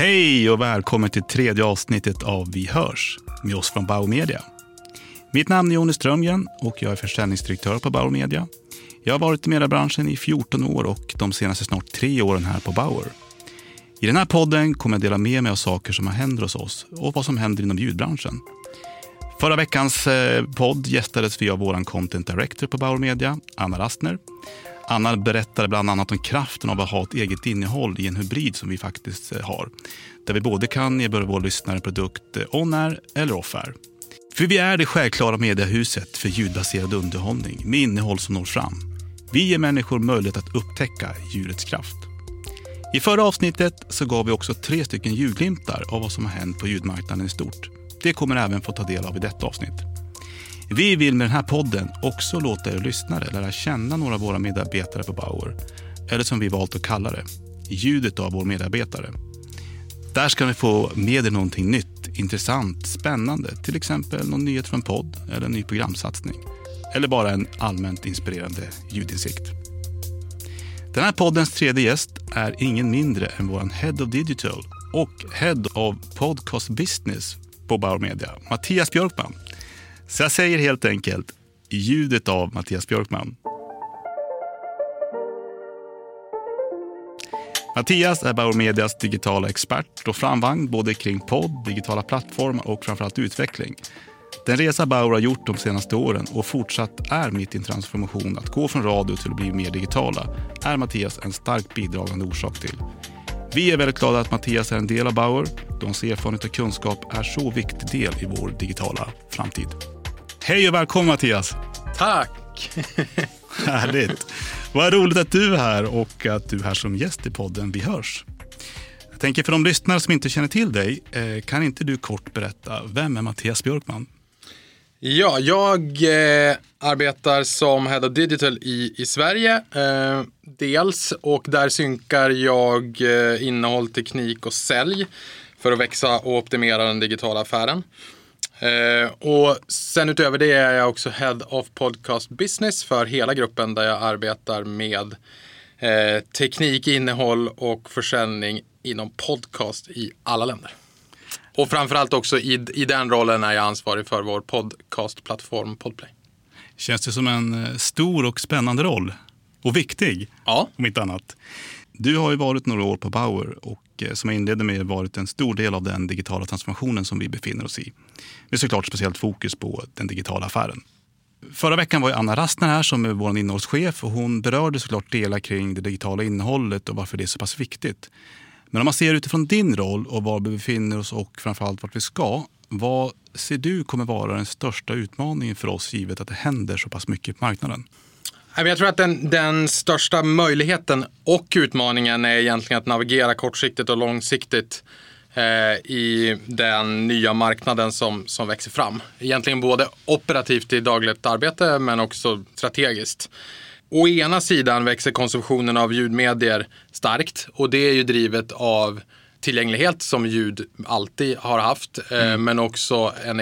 Hej och välkommen till tredje avsnittet av Vi hörs med oss från Bauer Media. Mitt namn är Jonny Strömgren och jag är försäljningsdirektör på Bauer Media. Jag har varit i mediebranschen i 14 år och de senaste snart tre åren här på Bauer. I den här podden kommer jag dela med mig av saker som händer hos oss och vad som händer inom ljudbranschen. Förra veckans eh, podd gästades vi av vår content director på Bauer Media, Anna Rastner. Anna berättade bland annat om kraften av att ha ett eget innehåll i en hybrid som vi faktiskt eh, har. Där vi både kan erbjuda vår lyssnare en produkt eh, on-air eller off-air. För vi är det självklara mediehuset för ljudbaserad underhållning med innehåll som når fram. Vi ger människor möjlighet att upptäcka ljudets kraft. I förra avsnittet så gav vi också tre stycken ljudglimtar av vad som har hänt på ljudmarknaden i stort. Det kommer även få ta del av i detta avsnitt. Vi vill med den här podden också låta er lyssnare lära känna några av våra medarbetare på Bauer. Eller som vi valt att kalla det, ljudet av vår medarbetare. Där ska ni få med er någonting nytt, intressant, spännande. Till exempel någon nyhet från podd eller en ny programsatsning. Eller bara en allmänt inspirerande ljudinsikt. Den här poddens tredje gäst är ingen mindre än vår Head of Digital och Head of Podcast Business på Bauer Media, Mattias Björkman. Så jag säger helt enkelt ljudet av Mattias Björkman. Mattias är Bauer Medias digitala expert och framvagn både kring podd, digitala plattformar och framförallt utveckling. Den resa Bauer har gjort de senaste åren och fortsatt är mitt i en transformation att gå från radio till att bli mer digitala är Mattias en starkt bidragande orsak till. Vi är väldigt glada att Mattias är en del av Bauer. då hans erfarenhet och kunskap är så viktig del i vår digitala framtid. Hej och välkommen Mattias! Tack! Härligt! Vad roligt att du är här och att du är här som gäst i podden Vi hörs. Jag tänker för de lyssnare som inte känner till dig, eh, kan inte du kort berätta, vem är Mattias Björkman? Ja, jag eh, arbetar som Head of Digital i, i Sverige. Eh, dels, och där synkar jag eh, innehåll, teknik och sälj för att växa och optimera den digitala affären. Eh, och sen utöver det är jag också Head of Podcast Business för hela gruppen där jag arbetar med eh, teknik, innehåll och försäljning inom podcast i alla länder. Och framförallt också i, i den rollen är jag ansvarig för vår podcastplattform Podplay. Känns det som en eh, stor och spännande roll? Och viktig, Ja. om inte annat. Du har ju varit några år på Bauer och eh, som jag inledde med varit en stor del av den digitala transformationen som vi befinner oss i. Med såklart speciellt fokus på den digitala affären. Förra veckan var ju Anna Rastner här som är vår innehållschef och hon berörde såklart delar kring det digitala innehållet och varför det är så pass viktigt. Men om man ser utifrån din roll och var vi befinner oss och framförallt vart vi ska. Vad ser du kommer vara den största utmaningen för oss givet att det händer så pass mycket på marknaden? Jag tror att den, den största möjligheten och utmaningen är egentligen att navigera kortsiktigt och långsiktigt eh, i den nya marknaden som, som växer fram. Egentligen både operativt i dagligt arbete men också strategiskt. Å ena sidan växer konsumtionen av ljudmedier starkt och det är ju drivet av tillgänglighet som ljud alltid har haft eh, men också en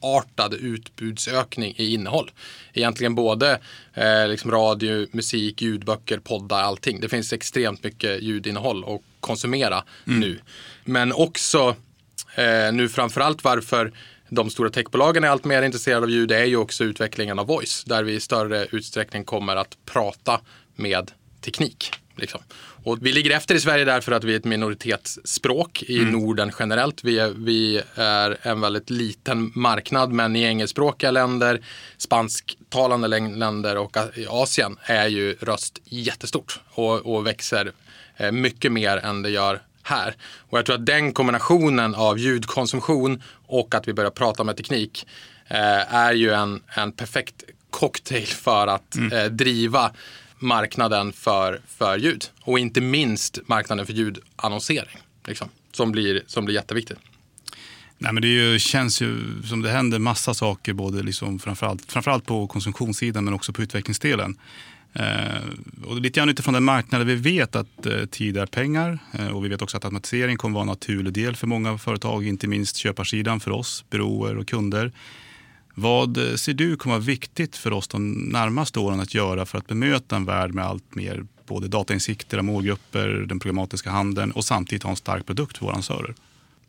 explosionsartad utbudsökning i innehåll. Egentligen både eh, liksom radio, musik, ljudböcker, poddar, allting. Det finns extremt mycket ljudinnehåll att konsumera nu. Men också eh, nu framförallt varför de stora techbolagen är allt mer intresserade av ljud är ju också utvecklingen av voice. Där vi i större utsträckning kommer att prata med teknik. Liksom. Och vi ligger efter i Sverige därför att vi är ett minoritetsspråk i Norden generellt. Vi är, vi är en väldigt liten marknad men i engelskspråkiga länder, spansktalande län- länder och i Asien är ju röst jättestort och, och växer eh, mycket mer än det gör här. Och jag tror att den kombinationen av ljudkonsumtion och att vi börjar prata med teknik eh, är ju en, en perfekt cocktail för att eh, driva marknaden för, för ljud. Och inte minst marknaden för ljudannonsering. Liksom, som, blir, som blir jätteviktigt. Nej, men det ju, känns ju som det händer massa saker, både liksom framförallt, framförallt på konsumtionssidan men också på utvecklingsdelen. Eh, och lite grann utifrån den marknaden vi vet att eh, tid är pengar eh, och vi vet också att automatisering kommer vara en naturlig del för många företag, inte minst köparsidan för oss, byråer och kunder. Vad eh, ser du kommer vara viktigt för oss de närmaste åren att göra för att bemöta en värld med allt mer både datainsikter av målgrupper, den programmatiska handeln och samtidigt ha en stark produkt för våra annonsörer?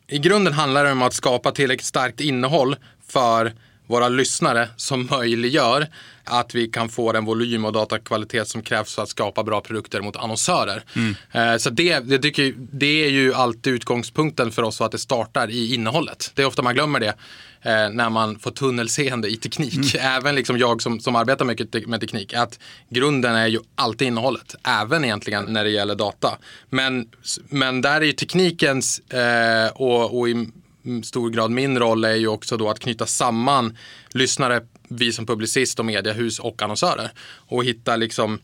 I grunden handlar det om att skapa tillräckligt starkt innehåll för våra lyssnare som möjliggör att vi kan få den volym och datakvalitet som krävs för att skapa bra produkter mot annonsörer. Mm. Så det, det, tycker, det är ju alltid utgångspunkten för oss att det startar i innehållet. Det är ofta man glömmer det eh, när man får tunnelseende i teknik. Mm. Även liksom jag som, som arbetar mycket med teknik. Att grunden är ju alltid innehållet. Även egentligen när det gäller data. Men, men där är ju teknikens eh, och, och i Mm, stor grad min roll är ju också då att knyta samman lyssnare, vi som publicist och mediehus och annonsörer. Och hitta liksom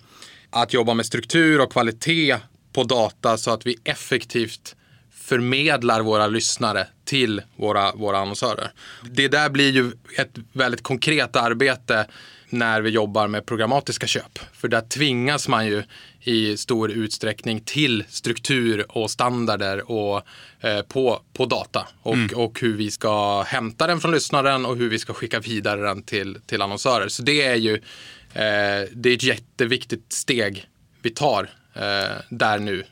att jobba med struktur och kvalitet på data så att vi effektivt förmedlar våra lyssnare till våra, våra annonsörer. Det där blir ju ett väldigt konkret arbete när vi jobbar med programmatiska köp. För där tvingas man ju i stor utsträckning till struktur och standarder och, eh, på, på data. Och, mm. och hur vi ska hämta den från lyssnaren och hur vi ska skicka vidare den till, till annonsörer. Så det är ju eh, det är ett jätteviktigt steg vi tar eh, där nu.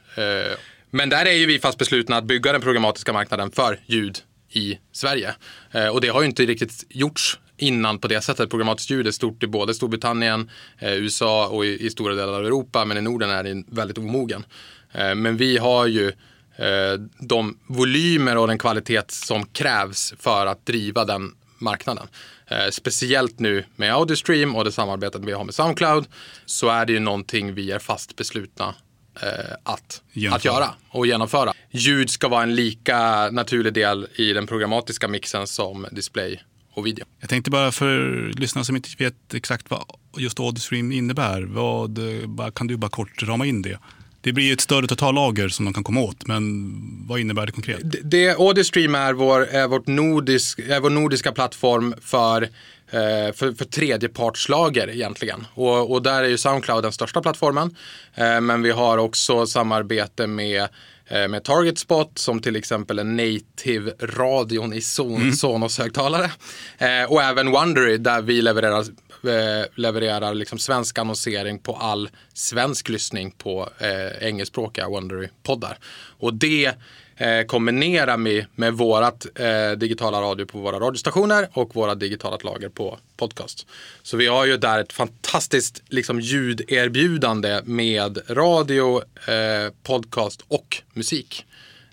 Men där är ju vi fast beslutna att bygga den programmatiska marknaden för ljud i Sverige. Eh, och det har ju inte riktigt gjorts innan på det sättet. Programmatiskt ljud är stort i både Storbritannien, eh, USA och i, i, stora delar av Europa. Men i Norden är det väldigt omogen. Eh, men vi har ju eh, de volymer och den kvalitet som krävs för att driva den marknaden. Eh, speciellt nu med Audiostream och det samarbetet vi har med Soundcloud så är det ju någonting vi är fast beslutna eh, att, att göra och genomföra. Ljud ska vara en lika naturlig del i den programmatiska mixen som display och video. Jag tänkte bara för lyssnare som inte vet exakt vad just AudioStream innebär, vad, kan du bara kort rama in det? Det blir ett större totallager som de kan komma åt, men vad innebär det konkret? Det, det AudioStream är vår, är, vårt nordisk, är vår nordiska plattform för eh, för, för tredjepartslager egentligen. Och, och där är ju Soundcloud den största plattformen. Eh, men vi har också samarbete med Eh, med Target Spot som till exempel en native radion i Son mm. Sonos-högtalare. Eh, och även Wondery där vi levererar, eh, Eh, levererar liksom svensk annonsering på all svensk lyssning på eh, engelskspråkiga Wondery-poddar. Och det eh, kombinerar med, med vårat eh, digitala radio på våra radiostationer och våra digitala lager på podcast. Så vi har ju där ett fantastiskt liksom, ljuderbjudande med radio, eh, podcast och musik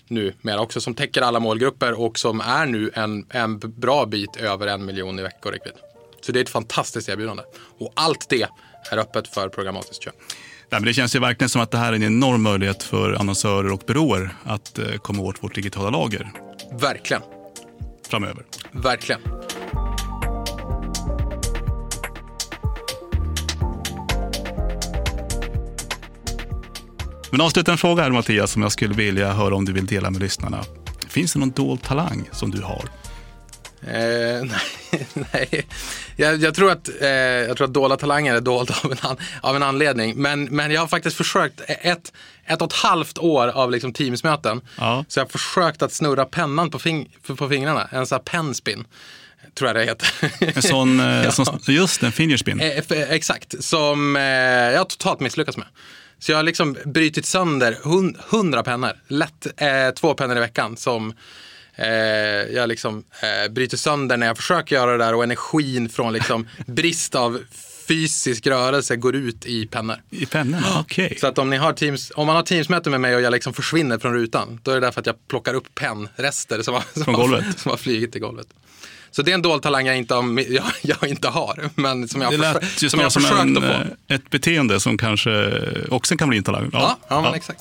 Numera också som täcker alla målgrupper och som är nu en, en bra bit över en miljon i veckoräckvidd. Så det är ett fantastiskt erbjudande. Och allt det är öppet för programmatiskt köp. Nej, men det känns ju verkligen som att det här är en enorm möjlighet för annonsörer och byråer att eh, komma åt vårt digitala lager. Verkligen. Framöver. Verkligen. Men avsluta en fråga här Mattias som jag skulle vilja höra om du vill dela med lyssnarna. Finns det någon dold talang som du har? Eh, nej, nej. Jag, jag, tror att, eh, jag tror att dolda talanger är dolda av en, an, av en anledning. Men, men jag har faktiskt försökt ett, ett och ett halvt år av liksom teamsmöten. Ja. Så jag har försökt att snurra pennan på, fing, på fingrarna. En sån här penspin tror jag det heter. En sån, eh, ja. som, just en fingerspin. Eh, exakt, som eh, jag har totalt misslyckats med. Så jag har liksom brutit sönder hundra pennor, lätt eh, två pennor i veckan som eh, jag liksom eh, bryter sönder när jag försöker göra det där och energin från liksom brist av fysisk rörelse går ut i pennor. I pennor? Okej. Okay. Så att om, ni har teams, om man har teamsmöte med mig och jag liksom försvinner från rutan, då är det därför att jag plockar upp pennrester som, har, som, har, som har flugit i golvet. Så det är en dold talang jag inte, har, jag, jag inte har, men som jag har, det lät som jag som en, att få. Eh, ett beteende som kanske också kan bli en talang. Ja, ja, ja men exakt.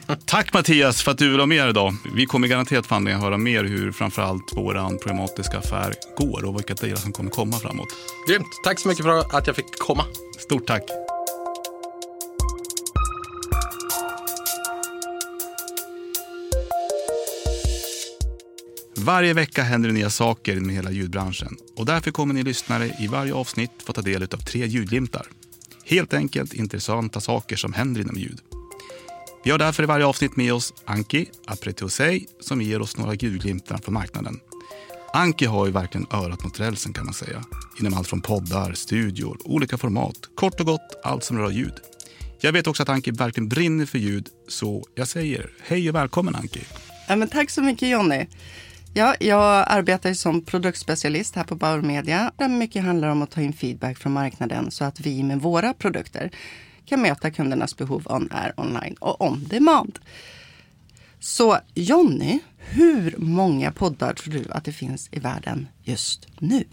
Tack Mattias för att du vill ha med idag. Vi kommer garanterat få att höra mer hur framförallt vår problematiska affär går och vilka delar som kommer komma framåt. Grymt. Tack så mycket för att jag fick komma. Stort tack. Varje vecka händer det nya saker med hela ljudbranschen och därför kommer ni lyssnare i varje avsnitt få ta del av tre ljudglimtar. Helt enkelt intressanta saker som händer inom ljud. Vi har därför i varje avsnitt med oss Anki Apretosei som ger oss några gulglimtar från marknaden. Anki har ju verkligen örat mot rälsen kan man säga. Inom allt från poddar, studior, olika format. Kort och gott allt som rör ljud. Jag vet också att Anki verkligen brinner för ljud så jag säger hej och välkommen Anki. Ja, men tack så mycket Jonny. Ja, jag arbetar som produktspecialist här på Bauer Media. Där mycket handlar om att ta in feedback från marknaden så att vi med våra produkter kan möta kundernas behov on-air, online och on demand. Så Jonny, hur många poddar tror du att det finns i världen just nu?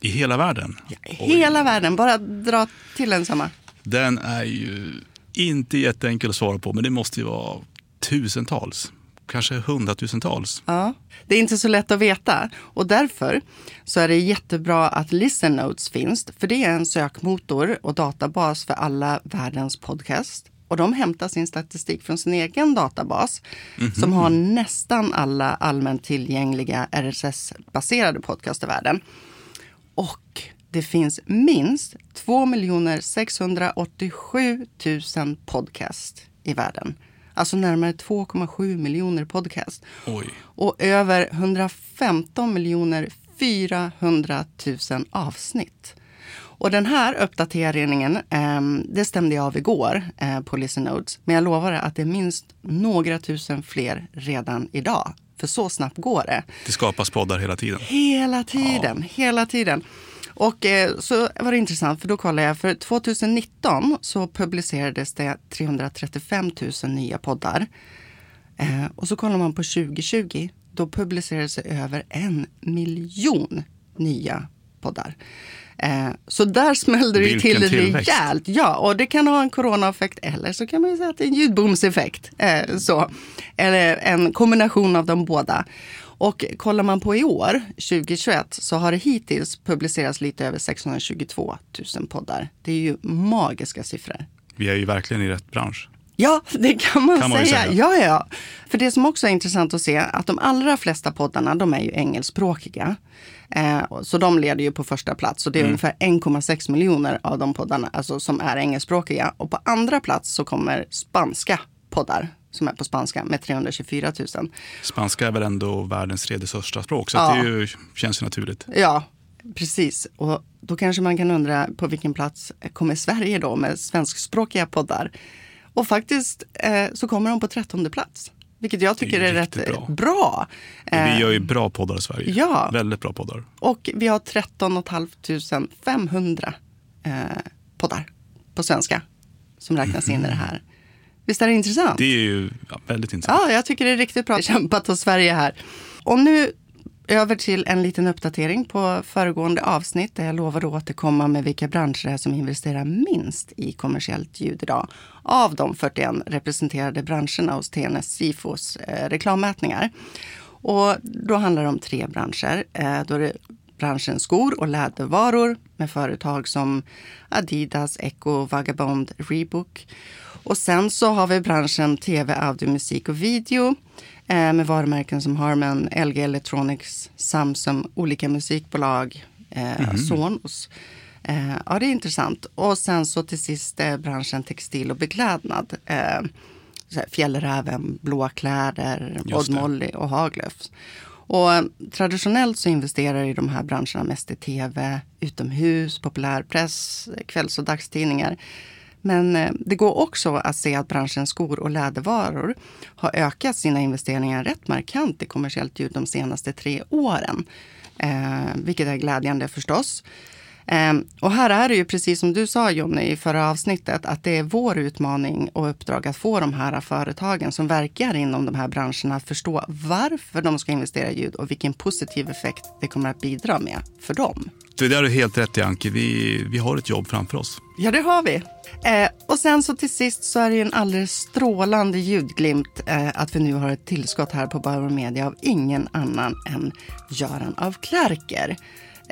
I hela världen? Ja, hela världen, bara dra till en samma. Den är ju inte jätteenkel att svara på, men det måste ju vara tusentals kanske hundratusentals. Ja, det är inte så lätt att veta och därför så är det jättebra att Listen Notes finns. För det är en sökmotor och databas för alla världens podcast. Och de hämtar sin statistik från sin egen databas mm -hmm. som har nästan alla allmänt tillgängliga RSS-baserade podcast i världen. Och det finns minst 2 687 000 podcast i världen. Alltså närmare 2,7 miljoner podcast. Oj. Och över 115 miljoner 400 000 avsnitt. Och den här uppdateringen, eh, det stämde jag av igår eh, på Listen Notes. Men jag lovar att det är minst några tusen fler redan idag. För så snabbt går det. Det skapas poddar hela tiden. Hela tiden, ja. hela tiden. Och eh, så var det intressant för då kollade jag, för 2019 så publicerades det 335 000 nya poddar. Eh, och så kollar man på 2020, då publicerades det över en miljon nya poddar. Eh, så där smällde det till tillväxt. rejält. Ja, och det kan ha en coronaeffekt eller så kan man säga att det är en ljudboomseffekt. Eh, så. Eller en kombination av de båda. Och kollar man på i år, 2021, så har det hittills publicerats lite över 622 000 poddar. Det är ju magiska siffror. Vi är ju verkligen i rätt bransch. Ja, det kan man, kan man säga. säga. Ja, ja. För det som också är intressant att se att de allra flesta poddarna, de är ju engelskspråkiga. Eh, så de leder ju på första plats. Och det är mm. ungefär 1,6 miljoner av de poddarna alltså, som är engelskspråkiga. Och på andra plats så kommer spanska poddar som är på spanska med 324 000. Spanska är väl ändå världens tredje största språk så ja. det ju, känns ju naturligt. Ja, precis. Och då kanske man kan undra på vilken plats kommer Sverige då med svenskspråkiga poddar? Och faktiskt eh, så kommer de på trettonde plats. Vilket jag tycker är, är rätt bra. bra. vi eh, gör ju bra poddar i Sverige. Ja. Väldigt bra poddar. Och vi har 13 500 eh, poddar på svenska som räknas in i det här. Visst är det intressant? Det är ju ja, väldigt intressant. Ja, jag tycker det är riktigt bra kämpat av Sverige här. Och nu över till en liten uppdatering på föregående avsnitt där jag lovade att återkomma med vilka branscher det är som investerar minst i kommersiellt ljud idag. Av de 41 representerade branscherna hos TNS Sifos eh, reklammätningar. Och då handlar det om tre branscher. Eh, då är det branschen skor och lädervaror med företag som Adidas, Echo, Vagabond, Rebook. Och sen så har vi branschen tv, audio, musik och video eh, med varumärken som Harman, LG Electronics, Samsung, olika musikbolag, eh, mm. Sonos. Eh, ja, det är intressant. Och sen så till sist eh, branschen textil och beklädnad. Eh, Fjällräven, Blåa kläder, Odd Molly och Haglöfs. Och traditionellt så investerar i de här branscherna mest i tv, utomhus, populärpress, kvälls och dagstidningar. Men eh, det går också att se att branschen skor och lädervaror har ökat sina investeringar rätt markant i kommersiellt ljud de senaste tre åren. Eh, vilket är glädjande förstås. Eh, och här är det ju precis som du sa Jonny i förra avsnittet att det är vår utmaning och uppdrag att få de här företagen som verkar inom de här branscherna att förstå varför de ska investera i ljud och vilken positiv effekt det kommer att bidra med för dem. Det där är helt rätt i Anki. Vi, vi har ett jobb framför oss. Ja, det har vi. Eh, och sen så till sist så är det ju en alldeles strålande ljudglimt eh, att vi nu har ett tillskott här på Bauer Media av ingen annan än Göran av Klerker.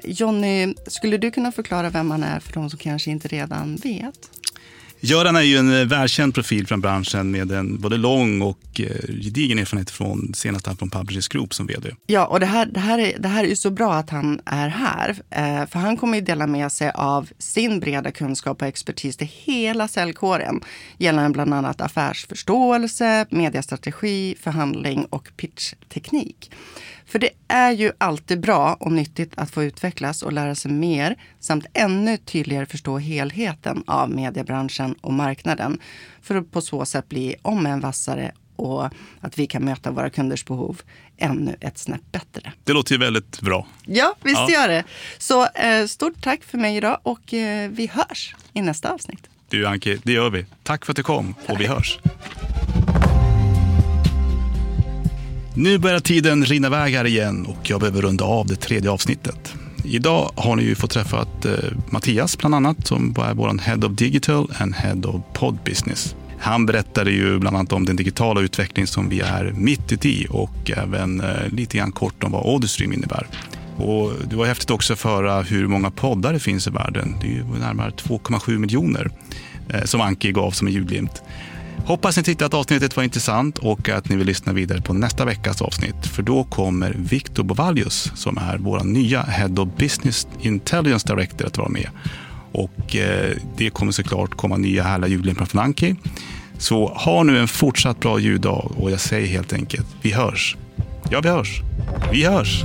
Jonny, skulle du kunna förklara vem han är för de som kanske inte redan vet? Göran är ju en eh, välkänd profil från branschen med en både lång och eh, gedigen erfarenhet från senast här från Publishers Group som vd. Ja, och det här, det här, är, det här är ju så bra att han är här. Eh, för han kommer ju dela med sig av sin breda kunskap och expertis till hela säljkåren. Gällande bland annat affärsförståelse, mediestrategi, förhandling och pitchteknik. För det är ju alltid bra och nyttigt att få utvecklas och lära sig mer samt ännu tydligare förstå helheten av mediebranschen och marknaden för att på så sätt bli om än vassare och att vi kan möta våra kunders behov ännu ett snäpp bättre. Det låter ju väldigt bra. Ja, visst Ja. gör det. Så eh, stort tack för mig idag och eh, vi hörs i nästa avsnitt. Du Anki, det gör vi. Tack för att du kom och vi hörs. Nu börjar tiden rinna iväg här igen och jag behöver runda av det tredje avsnittet. Idag har ni ju fått träffa eh, Mattias bland annat som är vår Head of Digital and Head of Pod Business. Han berättade ju bland annat om den digitala utveckling som vi är mitt i och även eh, lite grann kort om vad Audustream innebär. Och det var häftigt också att höra hur många poddar det finns i världen. Det är ju närmare 2,7 miljoner eh, som Anki gav som en julglimt. Hoppas ni tyckte att avsnittet var intressant och att ni vill lyssna vidare på nästa veckas avsnitt. För då kommer Victor Bovallius som är vår nya Head of Business Intelligence Director att vara med. Och eh, det kommer såklart komma nya härliga julglimpar från Anki. Så ha nu en fortsatt bra ljuddag och jag säger helt enkelt, vi hörs. Ja, vi hörs. Vi hörs.